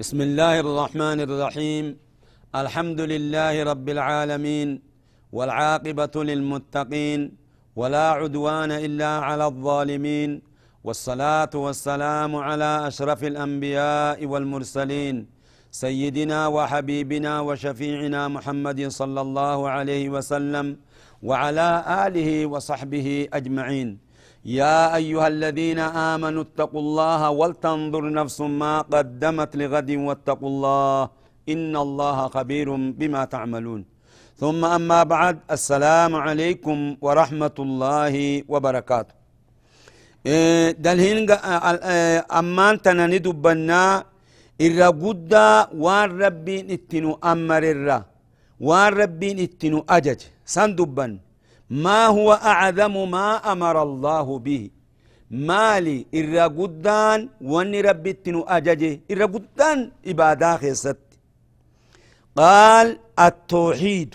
بسم الله الرحمن الرحيم. الحمد لله رب العالمين والعاقبة للمتقين ولا عدوان إلا على الظالمين. والصلاة والسلام على أشرف الأنبياء والمرسلين. سيدنا وحبيبنا وشفيعنا محمد صلى الله عليه وسلم وعلى آله وصحبه أجمعين. يا أيها الذين آمنوا اتقوا الله ولتنظر نفس ما قدمت لغد واتقوا الله إن الله خبير بما تعملون. ثم أما بعد السلام عليكم ورحمة الله وبركاته. إيه، دلهين إيه، أمان تناني دبنا إرى قد وان ربين اتنو أمر الرا وان ربين اتنو أجج سندبن ما هو أعظم ما أمر الله به؟ مالي إرى قدان وان ربي اتنو أجج إرى قدان إبادة خيست. قال التوحيد.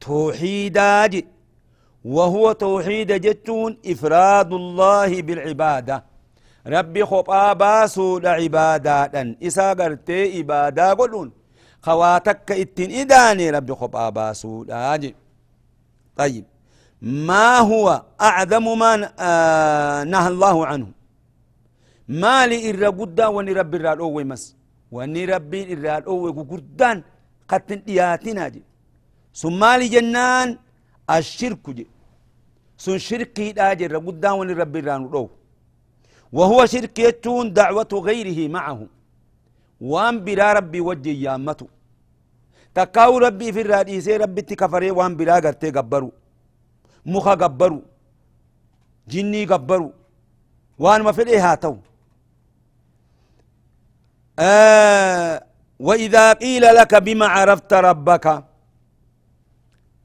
توحيداج وهو توحيد جتون إفراد الله بالعبادة. ربي خبا باسو لعبادات إسا قرتي إبادة قلون خواتك اتن إداني ربي خبا باسو لاج طيب. ما هو أعظم ما آه نهى الله عنه؟ ما لي إرى قدا وني ربي الرال أوي مس وني ربي الرال أوي قردان قتن دياتنا جي ثم جنان الشرك جي. سن شركي داجر قدام وني ربي الرال أوي وهو شرك يتون دعوة غيره معه. وان برا ربي وجه يامته تكاو ربي في الراديسي ربي تكفري وان برا قرتي قبرو. قبرو جني قبرو وان ما في هاتو آه وإذا قيل لك بما عرفت ربك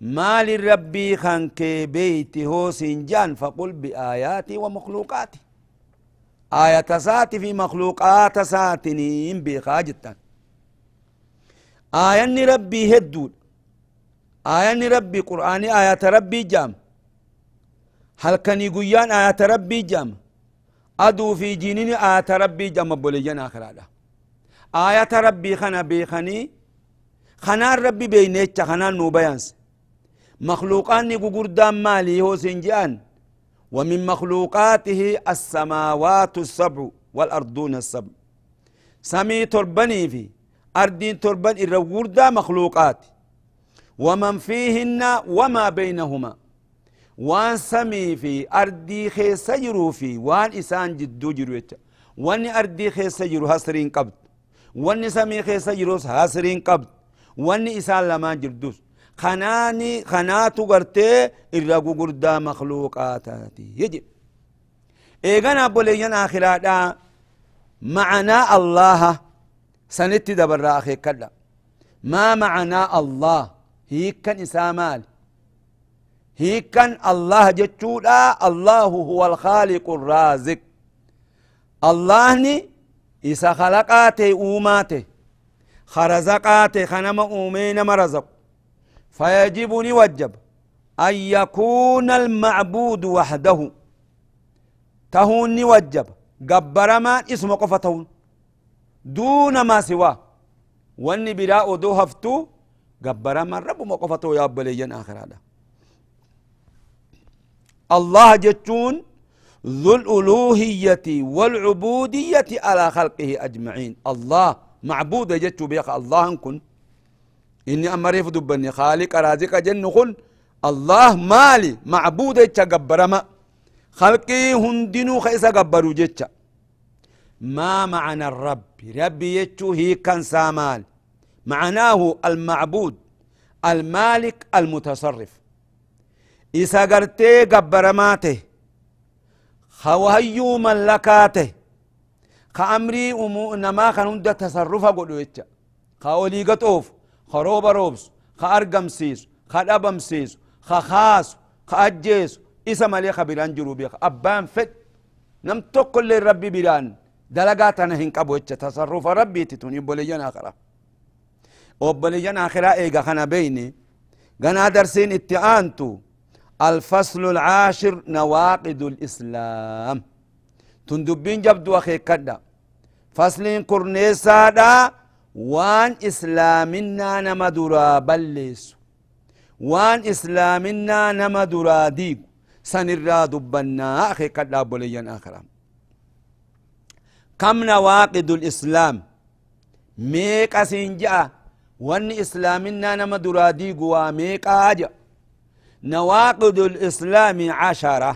ما للربي خانك بيتي هو سنجان فقل بآياتي ومخلوقاتي آية ساتي في مخلوقات ساتنين بخاجتا آية ربي هدود آية ربي قرآني آية ربي جام يقيان آية ربي جام أدو في جينين آية ربي جام بوليجان آخر هذا آية ربي خنا بيخني خنا ربي بينيتش خنا نو بيانس مخلوقان نقو مالي هو سنجان. ومن مخلوقاته السماوات السبع والأرضون السبع. سمي تربني في أردين تربن الروردا مخلوقات. ومن فيهن وما بينهما. وان سمي في أردي خيس يرو في وان إسان جدو جرو وان أردي خيس يرو هسرين قبض. وان سمي خيس يرو هسرين قبض. وان إسان لما جردوس. خناني خناتو غرتي الرقو قردا مخلوقاتاتي. يجب إيغانا بوليان آخراتا معنى الله سنت دبر آخي كلا. ما معنى الله؟ هي كان إسامال. هي كان الله جتشودا الله هو الخالق الرازق الله ني إسا خلقاته أوماته خرزقاته خنم أومين مرزق فيجب نوجب أن يكون المعبود وحده تهون نوجب قبر ما اسم قفتون دون ما سواه واني بلا دو هفتو قبر ما رب مقفتو يا بليا آخر هذا الله جتون ذو الألوهية والعبودية على خلقه أجمعين. الله معبود جتو بيخ الله كن إني أمريف دبني خالق رازق جن خل. الله مالي معبود جتش قبرما. خلقي هندنو خيسا قبرو جتش ما معنى الرب؟ ربي يتشو هي كان سامال. معناه المعبود المالك المتصرف. Isa gartee gabbaramaa ta'e ka wahayyuu mallakaa ta'e ka amrii namaa kan hunda tasarrufa godhu jecha ka olii gaxoofu ka rooba roobsu ka argamsiisu ka dhabamsiisu ka kaasu ka ajjeesu isa malee ka biraan jiru beeka abbaan fedh nam tokkollee rabbi biraan dalagaa tana hin qabu jecha tasarrufa rabbiiti tun obboleeyyan akhiraa obboleeyyan akhiraa eega kana beeyne ganaa darsiin itti aantu الفصل العاشر نواقض الإسلام. تندبين جبدو أخي كدا فصل كورنيسا دا وان إسلامنا نمدرا بلس وان إسلامنا نمدرا ديب. سنرا دبنا أخي كدا بوليا آخرا. كم نواقض الإسلام؟ ميك أسنجا. وان إسلامنا نمدرا ديب وميك آجا. نواقض الإسلام عشرة.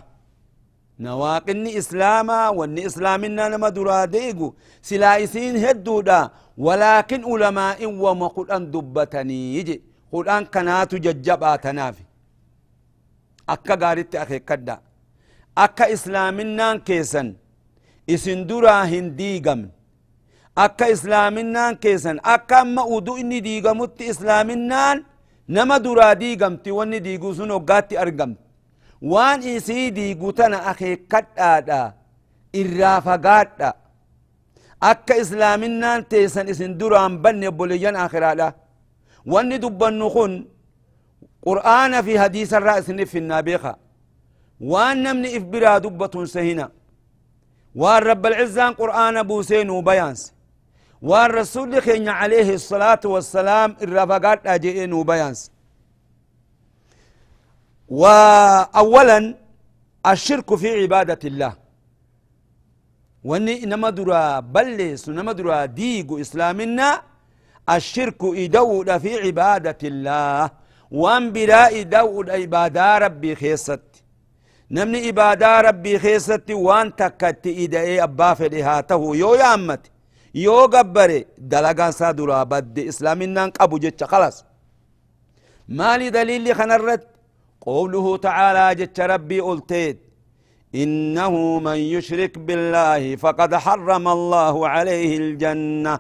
نواقض إسلاما وان إسلامنا نما دراديقو سلايسين هدودا ولكن علماء وما قرآن دبتني يجي. قرآن كنات ججبا تنافي أكا قارت أخي كدا. أكا إسلامنا كيسن. إسن درا هنديقم أكا إسلامنا كيسن. أكا ما أدو إني ديقمت إسلامنا نما درا دي غمت ون دي غوسن غاتي ارغم وان اي سي دي غوتنا أخي كدادا ارافا غاتا اك اسلامنا تيسن اسن دران بن بوليان اخرالا ون دبن نخن قران في حديث الراس في النابخه وان نمن افبرا دبه سهنا وان رب العزان قران ابو سينو بيانس وان رسول خينا عليه الصلاة والسلام الرفقات أجئين وبيانس وأولا الشرك في عبادة الله. وإني نما درا بلس نما درا ديق إسلامنا الشرك إدود في عبادة الله. وأن براء دود عبادة ربي خيست. نمني عبادة ربي خيست وأن تكت إدئي أبا فلهاته يو يا أمتي. Yoo gabbare dalagaan isaa duraa badde islaaminaan qabu jecha kalas maali daliilli kanarratti qowluhu tacaalaa jecha rabbii olteet إنه من يشرك بالله فقد حرم الله عليه الجنة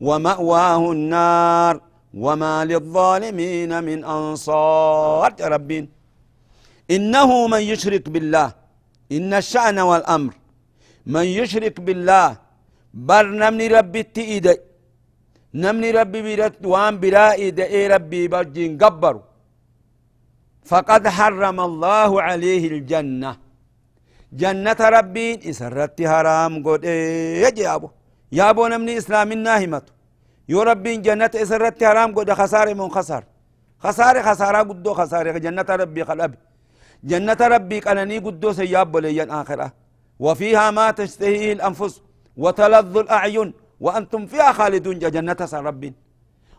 ومأواه النار وما للظالمين من أنصار يا ربين إنه من يشرك بالله إن الشأن والأمر من يشرك بالله بر نمني ربي تئيد نمني ربي بيرت وان برائي دئي ربي برجين قبر فقد حرم الله عليه الجنة جنة ربي إسرت حرام قد يجي أبو يا أبو نمني إسلام الناهمة يو ربي جنة إسرت حرام قد خسار من خسار خسار خسارة قدو خسار جنة ربي قلب جنة ربي قلني قدو سياب ليا آخرة وفيها ما تشتهيه الأنفس وتلظ الأعين وأنتم فيها خالدون جنة رب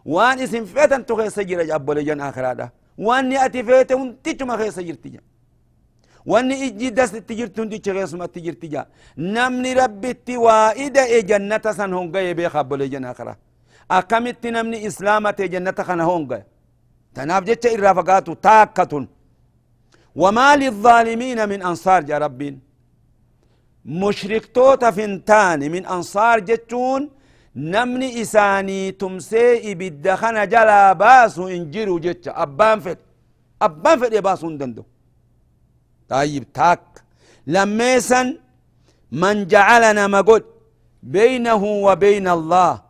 وان اسم فيتن تخي سجر جاب لجن آخر وان يأتي فيتن تجمع خي سجر تجا. وان إجي دس تجرتون دي سما تجر تجا. نمني ربي توائد جنة سن هونغا يبي خاب لجن آخر أكمت نمني إسلامة جنة خنا هونغا تناف جتش إرافقاتو تاكتون وما للظالمين من أنصار يا ربين. مشركتوتا فنتان من أنصار جتون نمني إساني تمسي خنا جلا باسو إنجيرو جتش. أبان فت. أبان فت يباسو دندو طيب تاك. لميسا من جعلنا مقود. بينه وبين الله.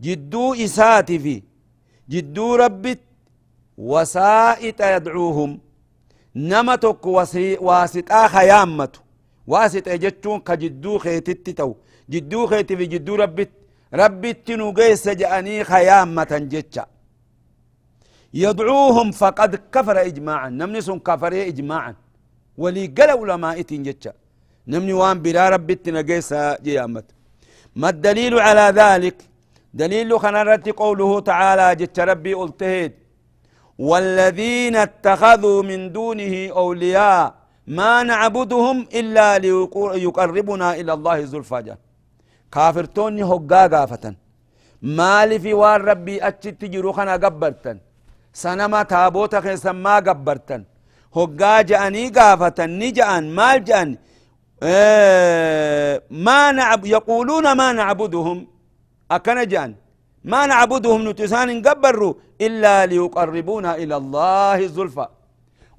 جدو إساتي في. جدو ربت وسائط يدعوهم. نمتك واسطا خيامته واسط اجتون كجدو خيتت تو. جدو خيت في جدو ربت. ربت نقيس جاني خيامة جتشا. يدعوهم فقد كفر اجماعا. نمني سن كفر اجماعا. ولي قال علماء جتشا. نمني وان بلا ربت نقيس جيامة. ما الدليل على ذلك؟ دليل خنرت قوله تعالى جتش ربي قلتهد والذين اتخذوا من دونه أولياء ما نعبدهم إلا ليقربنا إلى الله زلفى كافرتوني هقا قافة مالي في وان ربي أتشت تجرو خنا قبرتن سنما تابوتا خيسا ما قبرتن هقا جأني قافة نجأن مال جأن آه ما نعب يقولون ما نعبدهم. أكن جأن. ما نعبدهم نتسان قبروا إلا ليقربونا إلى الله زلفى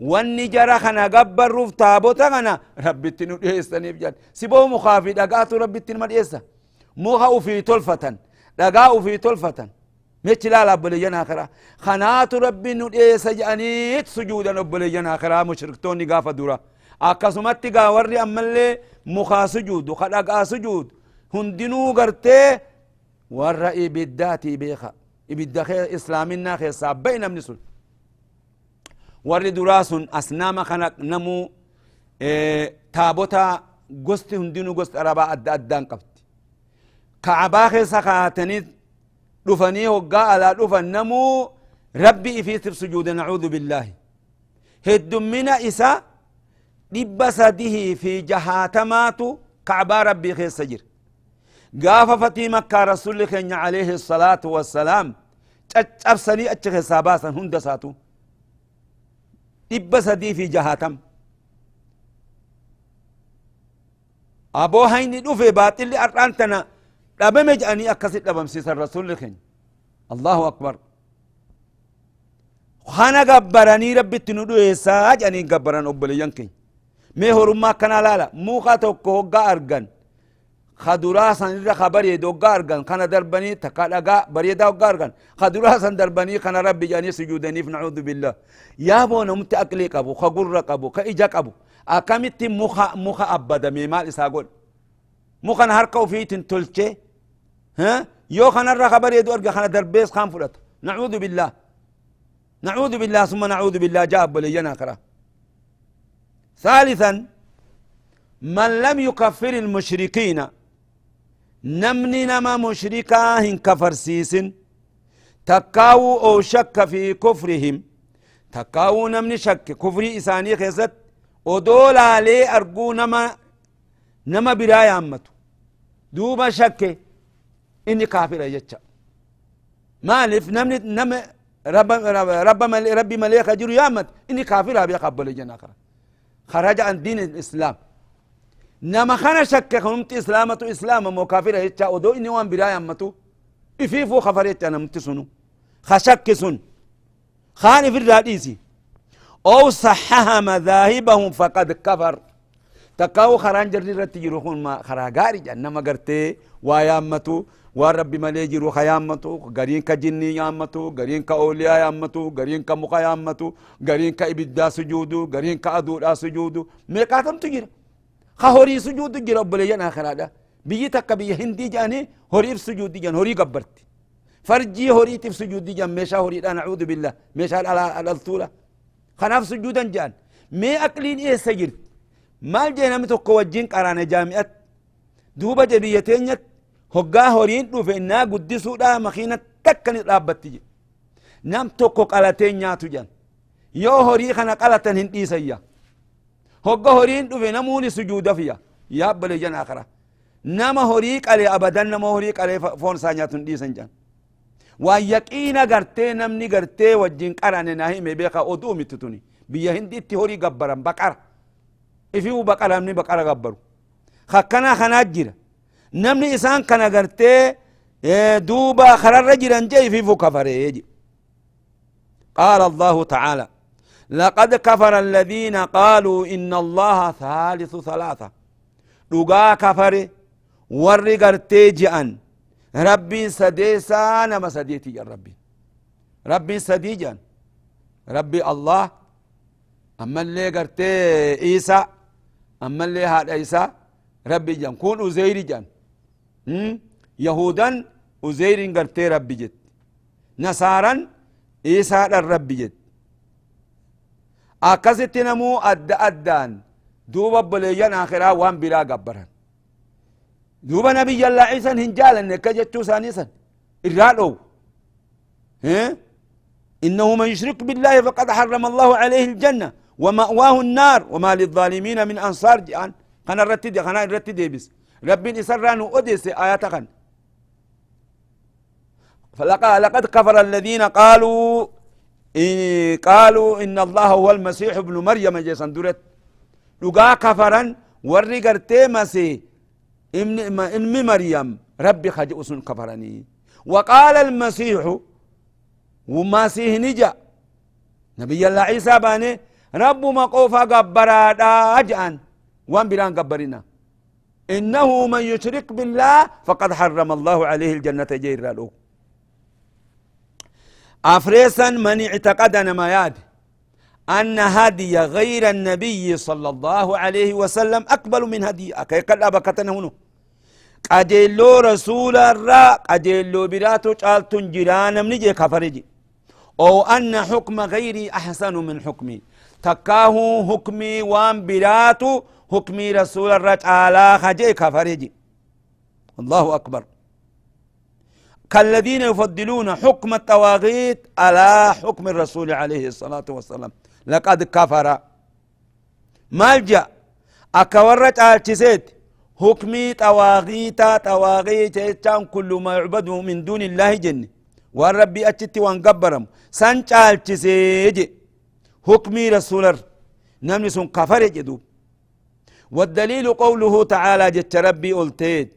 wanni jara kana gabbarruuf taabota kana rabbitti nu dhiyeessaniif jedhan siboo mukaa fi dhagaatu rabbitti nima dhiyeessa muka ufii tolfatan dhagaa ufii tolfatan mechi laala obboleeyyan akiraa kanaatu rabbi nu dhiyeessa jedhaniit sujuudan obboleeyyan akiraa mushriktoonni gaafa dura akkasumatti gaa warri ammallee mukaa sujuudu ka dhagaa sujuudu hundinuu gartee warra ibiddaatii beeka ibidda islaaminaa keessaa ba'i namni sun warri duraa sun asnaama kana namu taabota gosti hundinuu gosti arabaa adda addaan qabdi kacabaa keessa kaatanii dhufanii hoggaa alaa dhufan namuu rabbi ifiitif sujuude nacuudu billaahi heddummina isa dhibba sadihii fi jahaatamaatu kacbaa rabbii keessa jira gaafa fatii makkaa rasulli keenya alayhi الصلاة والسلام caccabsanii achi keessaa baasan hunda isaatu dhibba sadii fi jahatam aboo hayni dhufe baaxilli ar'aan tana dhabame jedhanii akkasit dhabamsiisan rasulli keenya allahu akbar kana gabbaranii rabbitti nu dhuyeessaa jedhanii gabbaran obboleeyyan keenya mee horummaa akkanaa laala muuqa tokko hoggaa argan خدرا سن را خبر دوغار غن كان دربني تكا دغا بري دوغار غن خدرا سن دربني كان ربي جاني سجودني نعوذ بالله. يا بو نمت اكلي قبو خغر قبو كايجا قبو. اكمت مخ مخ أبدا ميمال اساغول مخن هركو فيت تلچه ها؟ يو خن را خبر يدو ارغا خن دربيس خان فلت. نعوذ بالله. نعوذ بالله ثم نعوذ بالله جاب لينا كرا ثالثا من لم يكفر المشركين نمني نما مشركا هن كفر سيسن تكاو أو شك في كفرهم تكاو نمني شك كفري إساني خيست ودول عليه أرجو نما نما برايا أمتو دوبا شك إني كافر يجتشا مالف نمني نم رب رب رب ربي مليك جرو يامت إني كافر أبي قبل جنا خرج عن دين الإسلام نما خنا شك خنمت إسلامة إسلام مو كافر هيتشا ودو إني وان برايا أمتو إفيفو خفريت أنا متسنو خشك سن. خاني في الرئيسي أو صحها مذاهبهم فقد كفر تقاو خران جري رتي جروخون ما خراغاري جنما قرتي ويامتو وربي ملي جرو خيامتو غرين كجني يامتو غرين كأولياء يامتو غرين كمقا يامتو غرين كإبدا سجودو غرين كأدودا سجودو. ميقاتم تجيرو خهوري سجود جرى بليان آخر هذا بيجي تك بيجي هندي جاني هوري سجود جان هوري قبرت فرجي هوري تف سجود جان مشا هوري أنا أعوذ بالله مشا على الطولة خناف سجودا جان مي أكلين إيه سجد ما الجينا متوقع وجين قرانا جامعة دوبا جبيتين هقا هورين رفعنا قدسوا دا مخينة تكن رابط نام توقع قلتين ناتو جان يو هوري خنا قلتن هندي سيّا sujuuda fiya yaabbale jan akara nama horii qalee abadan nama horii qalee foon isaa nyaatun dhiisan jan waan yaqiina gartee namni gartee wajjin qarane naa hime beeka oduu mitti tuni biyya hindiitti horii gabbaran baqara ifiu baqara namni baqara gabbaru hakkana kanaa jira namni isaan kana gartee duuba kararra jiran je ififu kafaree قال الله تعالى لقد كفر الذين قالوا إن الله ثالث ثلاثة. لقا كفر ورّي قرتي جأن ربي سديسا نما سديتي يا ربي. ربي سديجا ربي الله أما اللي قرتي إيسا أما اللي هذا إيسا ربي جان كون أزير جان يهودا أزير قرتي ربي جت نصارا إيسا الرب جت adda addaan duuba boleeyyan akhiraa waan biraa gabbaran duuba nabiyyallaa ciisan hin jaalanne akka jechuu isaanii san irraa dhowu إنه من يشرك بالله فقد حرم الله عليه الجنة ومأواه النار وما للظالمين من أنصار جان خنا الرتد خنا الرتد بس رب إسران أدس آيات خن فلقد كفر الذين قالوا قالوا إن الله هو المسيح ابن مريم جيسان درت لقا كفرا ورّي قرتي ابن مريم. ربي خجئ كفرني وقال المسيح ومسيح نجا. نبي الله عيسى باني رب مقوفا قبرا أجأن وان بلان قبرنا إنه من يشرك بالله فقد حرم الله عليه الجنة جير له. أفريسا من اعتقد ما ياد أن هدي غير النبي صلى الله عليه وسلم أقبل من هدي. أكي قد أبكتنا هنا. قجلو رسول الرا قجلو براتو چالتون جيران من جي كفرجي أو أن حكم غيري أحسن من حكمي. تكاه حكمي وان براتو حكمي رسول الرا على خجي كفرجي الله أكبر. كالذين يفضلون حكم التواغيت على حكم الرسول عليه الصلاة والسلام. لقد كفر. مالجأ. أكورت آلتسيت حكمي طواغيتا طواغيت يتان كل ما يعبد من دون الله جن. والربي أتت وانقبرم. سنجال تسيج حكمي رسول نمني كفر جدو. والدليل قوله تعالى جت ربي قلتيت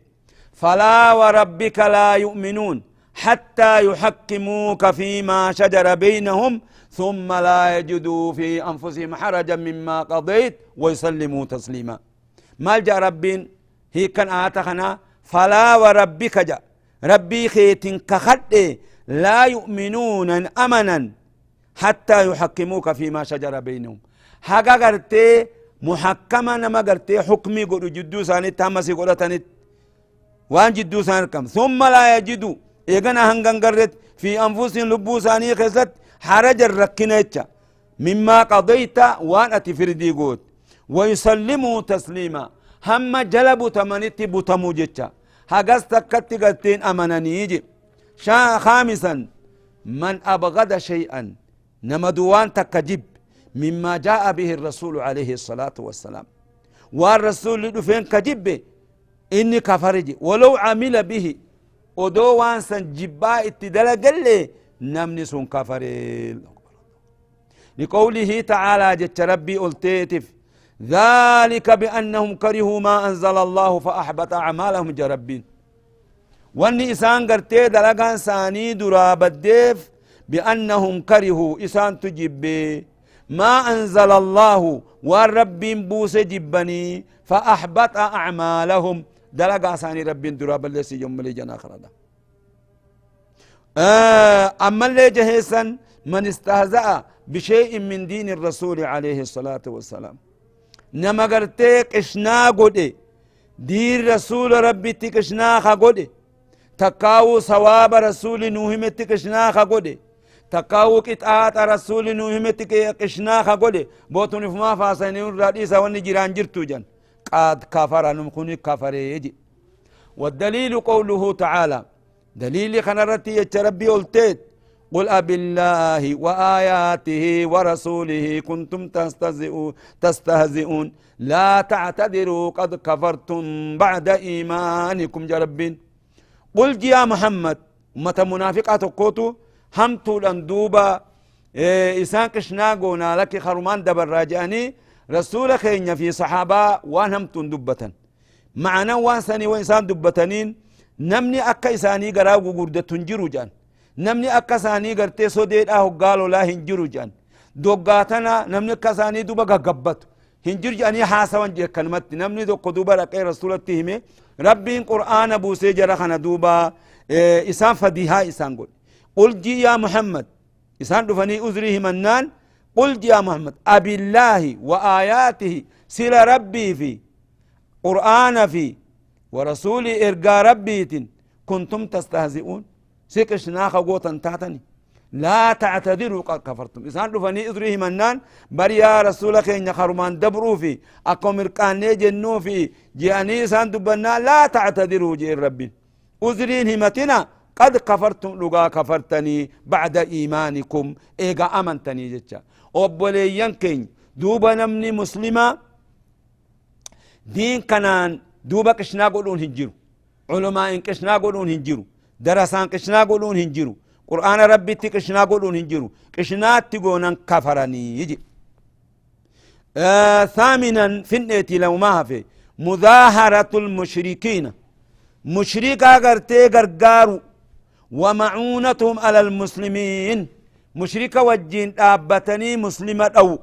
فلا وربك لا يؤمنون حتى يحكموك فيما شجر بينهم ثم لا يجدوا في أنفسهم حرجا مما قضيت ويسلموا تسليما. ما جاء ربين؟ هي كان آتخنا فلا وربك جاء. ربي خيت كخد لا يؤمنون أمنا حتى يحكموك فيما شجر بينهم. حقا قرتي محكما نما قرتي حكمي قد جدو ساني تامسي قرتني وان جدو سان كم ثم لا يجدوا إيغانا هنغان قرت في أنفسهم لبو ساني خسد حرج الركنيتش مما قضيت وان أتفردي قوت ويسلموا تسليما هم جلبوا تمنيتي بوتمو جتشا هقس تكت قلتين أمنني يجي خامسا من أبغض شيئا نمدوان تكجب مما جاء به الرسول عليه الصلاة والسلام. والرسول لدفين كجب إني كفرجي ولو عمل به. ودو وانسا جبا اتدلق لي نمني سن كفري لقوله تعالى جت ربي قلتيتف ذلك بأنهم كرهوا ما أنزل الله فأحبط أعمالهم جربين واني إسان قرتي دلقان ساني درا بديف بأنهم كرهوا. إسان تجب ما أنزل الله. والرب بوس جبني. فأحبط أعمالهم. دلقا ساني رب درا بلسي يوم لي جنا خردا. آه أما اللي جهيسا من استهزأ بشيء من دين الرسول عليه الصلاة والسلام. نما قرتي قشنا قدي دين رسول ربي تكشنا قدي تكاو ثواب رسول نوهمت قشنا قدي تكاو قطعات رسول نوهمت قشنا قدي بوتون فما فاسنين راديسا وني جيران جرتو جن. قد كفر نمخوني كفر يجي. والدليل قوله تعالى دليل خنرتي يتربي قلتيت قل أب الله وآياته ورسوله كنتم تستهزئون, لا تعتذروا قد كفرتم بعد إيمانكم جربين قل يا محمد متى منافقات قوتو همتو الاندوبة إيه إسان قشنا لك خرمان دبر راجعني رسول خينيا في صحابة وان همتو دبة معنا وان سني وإنسان دبتنين نمني أكا إساني قراغو قردة تنجرو جان namni akka isaanii gartee sodeedhaa hoggaa lolaa hin jiru jedhan doggaatana namni akka isaanii duba gaggabbatu hin jiru jedhanii haasawan jeekkanumatti namni tokko duba dhaqee rasulatti hime rabbiin qur'aana buusee jara kana duuba isaan fadihaa isaan godhe qul ji yaa muhammad isaan dhufanii uzrii himannaan qul ji yaa muhammad abillaahi wa aayaatihi sila rabbii fi qur'aana fi ورسولي إرقى ربيت كنتم تستهزئون. سيكش ناخا قوتا تاتني. لا تعتذروا قد كفرتم. إسان رفني إذريه منان بريا رسولك إن خرمان دبروا في أكو مرقان جنو في جياني إسان دبنا لا تعتذروا جي ربي. أذرين همتنا قد كفرتم لغا كفرتني بعد إيمانكم إيغا أمنتني جتشا. أبولي ينكين دوبا نمني مسلمة دين كنان دوبا كشنا قولون هنجرو علماء كشنا قولون هنجرو درسان قشنا قولون هنجرو قرآن ربي تكشنا قولون هنجرو قشنا تقونا كفرني يجي آه ثامنا فنتي لو ما في مظاهرة المشركين مشركا قرتي قرقارو ومعونتهم على المسلمين مشركة وجين أبتني مسلمة أو.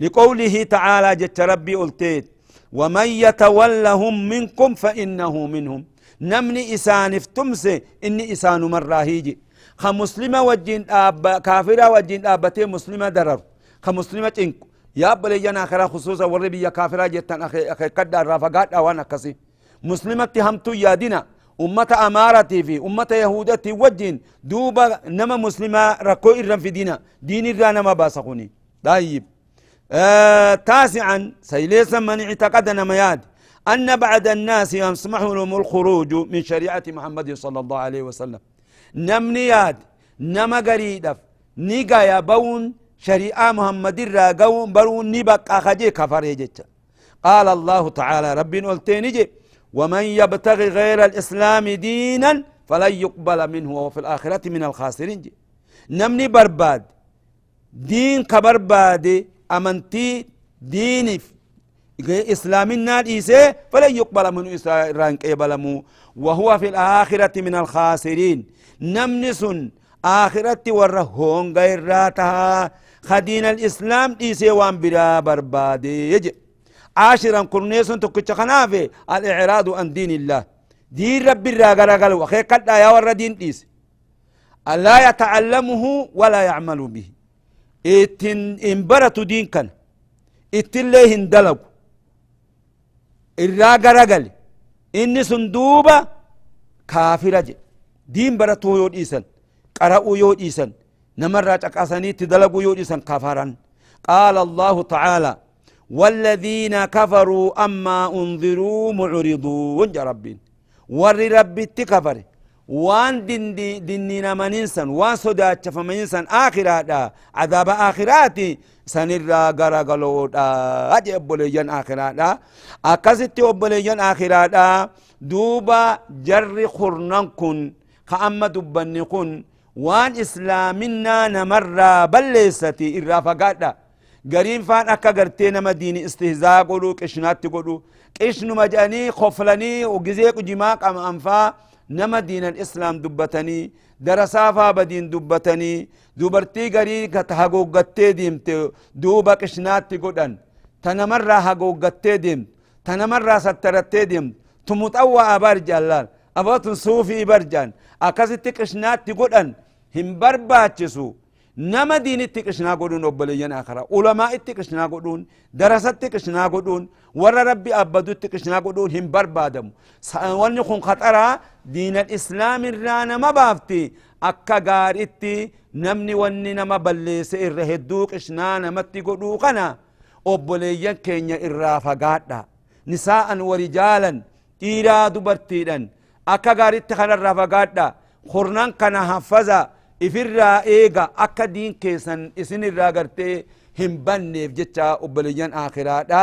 لقوله تعالى جت ربي قلتيت ومن يتولهم منكم فإنه منهم. نمني إسان افتمسي إني إسان مراهيجي خمسلمة وجين أب كافرة وجين أبتي مسلمة درر. خمسلمة إنكو يا بلي جنا خرا خصوصا وربي يا كافرة جتن أخي أخي قد رافقات أوانا كسي. مسلمة همتو يا دينا أمة أمارتي في أمة يهودتي وجين دوبا نما مسلمة ركو إرن في دينا. دين إرن ما باسقوني. طيب. آه تاسعا سيليسا من اعتقد نمياد أن بعد الناس يسمح لهم الخروج من شريعة محمد صلى الله عليه وسلم. نمنياد نما قريدف. نيقا يبون شريعة محمد الراقون برون نبقى خجي كفر قال الله تعالى ربي قلتين ومن يبتغي غير الإسلام دينا فلن يقبل منه وهو في الآخرة من الخاسرين. جي. نمني برباد. دين كبرباد. أمنتي ديني. إسلام النار إيسي فلن يقبل منه إسرائيل قبلمو وهو في الآخرة من الخاسرين. نمنس آخرة ورهون غير راتها. خدين الإسلام إيسي وان بلا بربادي يجي عاشرا كرنيس تكتش خنافي الإعراض عن دين الله. دين رب الراغر قال وخي قد يا ور دين إيس لا يتعلمه ولا يعمل به. إتن انبرت دين كان. اتلي هندلق الراغر قال إني صندوبة كافرة دين برتو يود إيسان. قرأوا يود إيسان. نمر تقاسني تدلقوا يود إيسان كفرا قال الله تعالى والذين كفروا أما أنذروا معرضون. يا ربين ور ربي تكفر. وان دين دي ديننا مننسن وان صدات فمننسن آخرات عذاب آخرات. سنرى غرغلو أجي أبوليان آخرات أكست أبوليان آخرات دوبا جر خرنان كن. خأما كن. وان إسلامنا نمر بلستي إرافقات قرين فان أكا قرتي نما ديني استهزاء قولو قشنات قولو قشنو مجاني خفلني وقزيق جماق أم أنفا نما دين الإسلام دبتني درسافا بدين دبتني دوبرتي قري كتهقو قتي ديمت دوبا قشنات قودن تنمر هقو قتي ديمت تنمر سترتي ديمت تمتأوى أبرج الله أبوتن صوفي برجان أكاسي قشنات قودن هم برباتشسو دين اتكشنا قدون وبليين آخرة علماء اتكشنا قدون درست اتكشنا قدون ور ربي أبدو اتكشنا قدون هم بربادم واني خون خطرة دين الإسلام الرانا ما بافتي أكا غار اتي نمني واني نما بليس إرهدو قشنا نمتي قدو قنا وبليين كينيا إرافا قادا نساء ورجالا إيرا دبرتيدا أكا غار اتخنا الرافا قادا خرنان كان حفظا ifirraa eega akka diin keessan isin irraa gartee hin banneef jecha obboleeyyan aakiraadha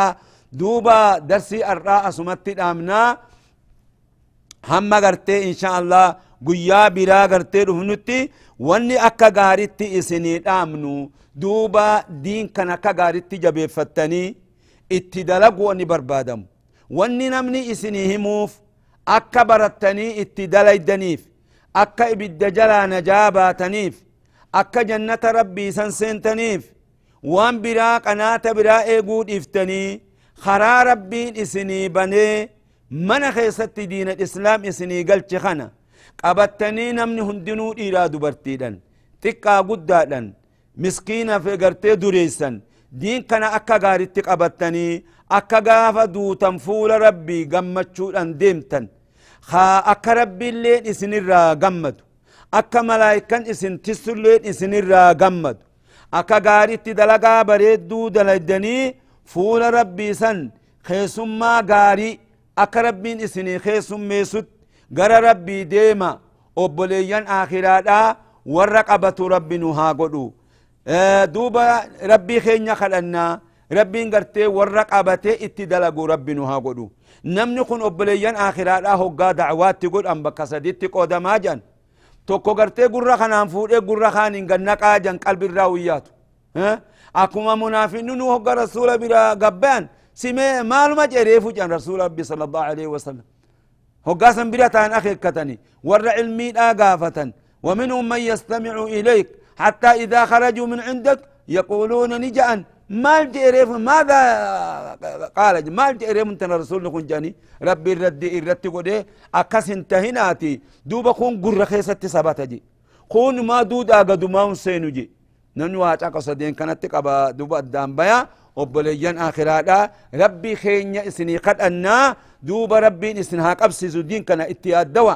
duuba darsii ar'aa asumatti dhaamnaa hamma gartee insha allah guyyaa biraa gartee dhufnutti wanni akka gaaritti isinii dhaamnu duuba diin kan akka gaaritti jabeeffattanii itti dalagu wanni barbaadamu wanni namni isinii himuuf akka barattanii itti dalaydaniif akka ibidda jalaa najaa baataniif akka jannata rabbii san seentaniif waan biraa qanaata biraa eeguu dhiiftanii karaa rabbiin isinii banee mana keessatti diina islaam isinii galche kana qabattanii namni hundinuu dhiiraa dubartiidhan xiqqaa guddaadhan miskiina gartee dureessan diin kana akka gaaritti qabattanii akka gaafa duutan fuula rabbii gammachuudhan deemtan akka rabbiilleen isinirraa gammadu akka malaayikan isin tissulleen isinirraa gammadu akka gaaritti dalagaa bareedduu dalaydanii fuula rabbii san keessummaa gaarii akka rabbiin isinii keessummeessut gara rabbii deema obboleeyyan aakiraadhaa warra qabatu rabbi nu haa godhu duuba rabbii keenya kadhannaa rabbiin gartee warra qabatee itti dalagu rabbi nu haa godhu namni kun obboleeyyan aakiraadhaa hoggaa dacwaatti godhan bakka saditti qoodamaa jedhan tokko gartee gurra kanaan fuudhee gurra kaaniin gannaqaa jan qalbirraa wiyyaatu akkuma munaafinni nu hogga rasuula bira gabbayan simee maaluma jedhee fucan rasuula rabbi sala allahu alaihi wasallam hoggaa san bira ta'an akeekkatani warra ilmiidhaa gaafatan ومنهم من يستمع إليك حتى إذا خرجوا من عندك يقولون نجأن مال جيريف ماذا قال؟ مال جيريف أنت رسول نكون جاني؟ ربي الرد الرد قد أكس انتهناتي دوبا كون قرر خيسة سبات جي كون ما دود آقا ما سينو جي. ننو واچا قصدين كانت قبا دوبا الدام بيا. وبليان آخرادا ربي خينيا إسني قد أنا. دوبا ربي اسنها قبسي دين كان اتياد دوا.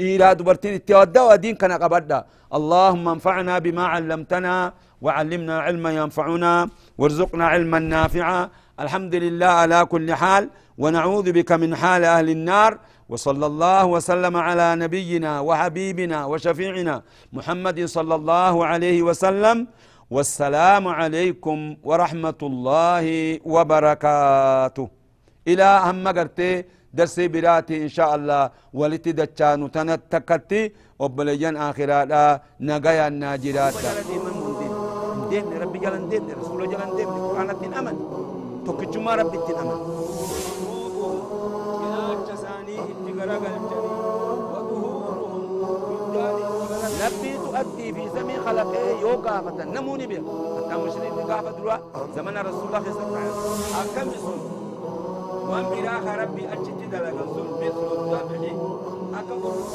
إلى دبرتين اتياد دوا. دين كان قبدا اللهم انفعنا بما علمتنا. وعلمنا علما ينفعنا وارزقنا علما نافعا. الحمد لله على كل حال ونعوذ بك من حال أهل النار. وصلى الله وسلم على نبينا وحبيبنا وشفيعنا محمد صلى الله عليه وسلم. والسلام عليكم ورحمة الله وبركاته. إلى هم قرتي درسي براتي إن شاء الله. ولتي دچانو تنتكتي وبليان آخراتا نغايا الناجرات demne ربي jalan demne رسوله jalan demne qur'ana tin aman tokkichummaa rabbi ربي aman ilaalcha isaanii itti تؤدي في زمن خلقه يوقافة نموني بها حتى مشرين قافة دروا زمن رسول الله صلى الله عليه وسلم أكم سن وان براخ ربي أجت دلق سن بسر الزابحي أكم الله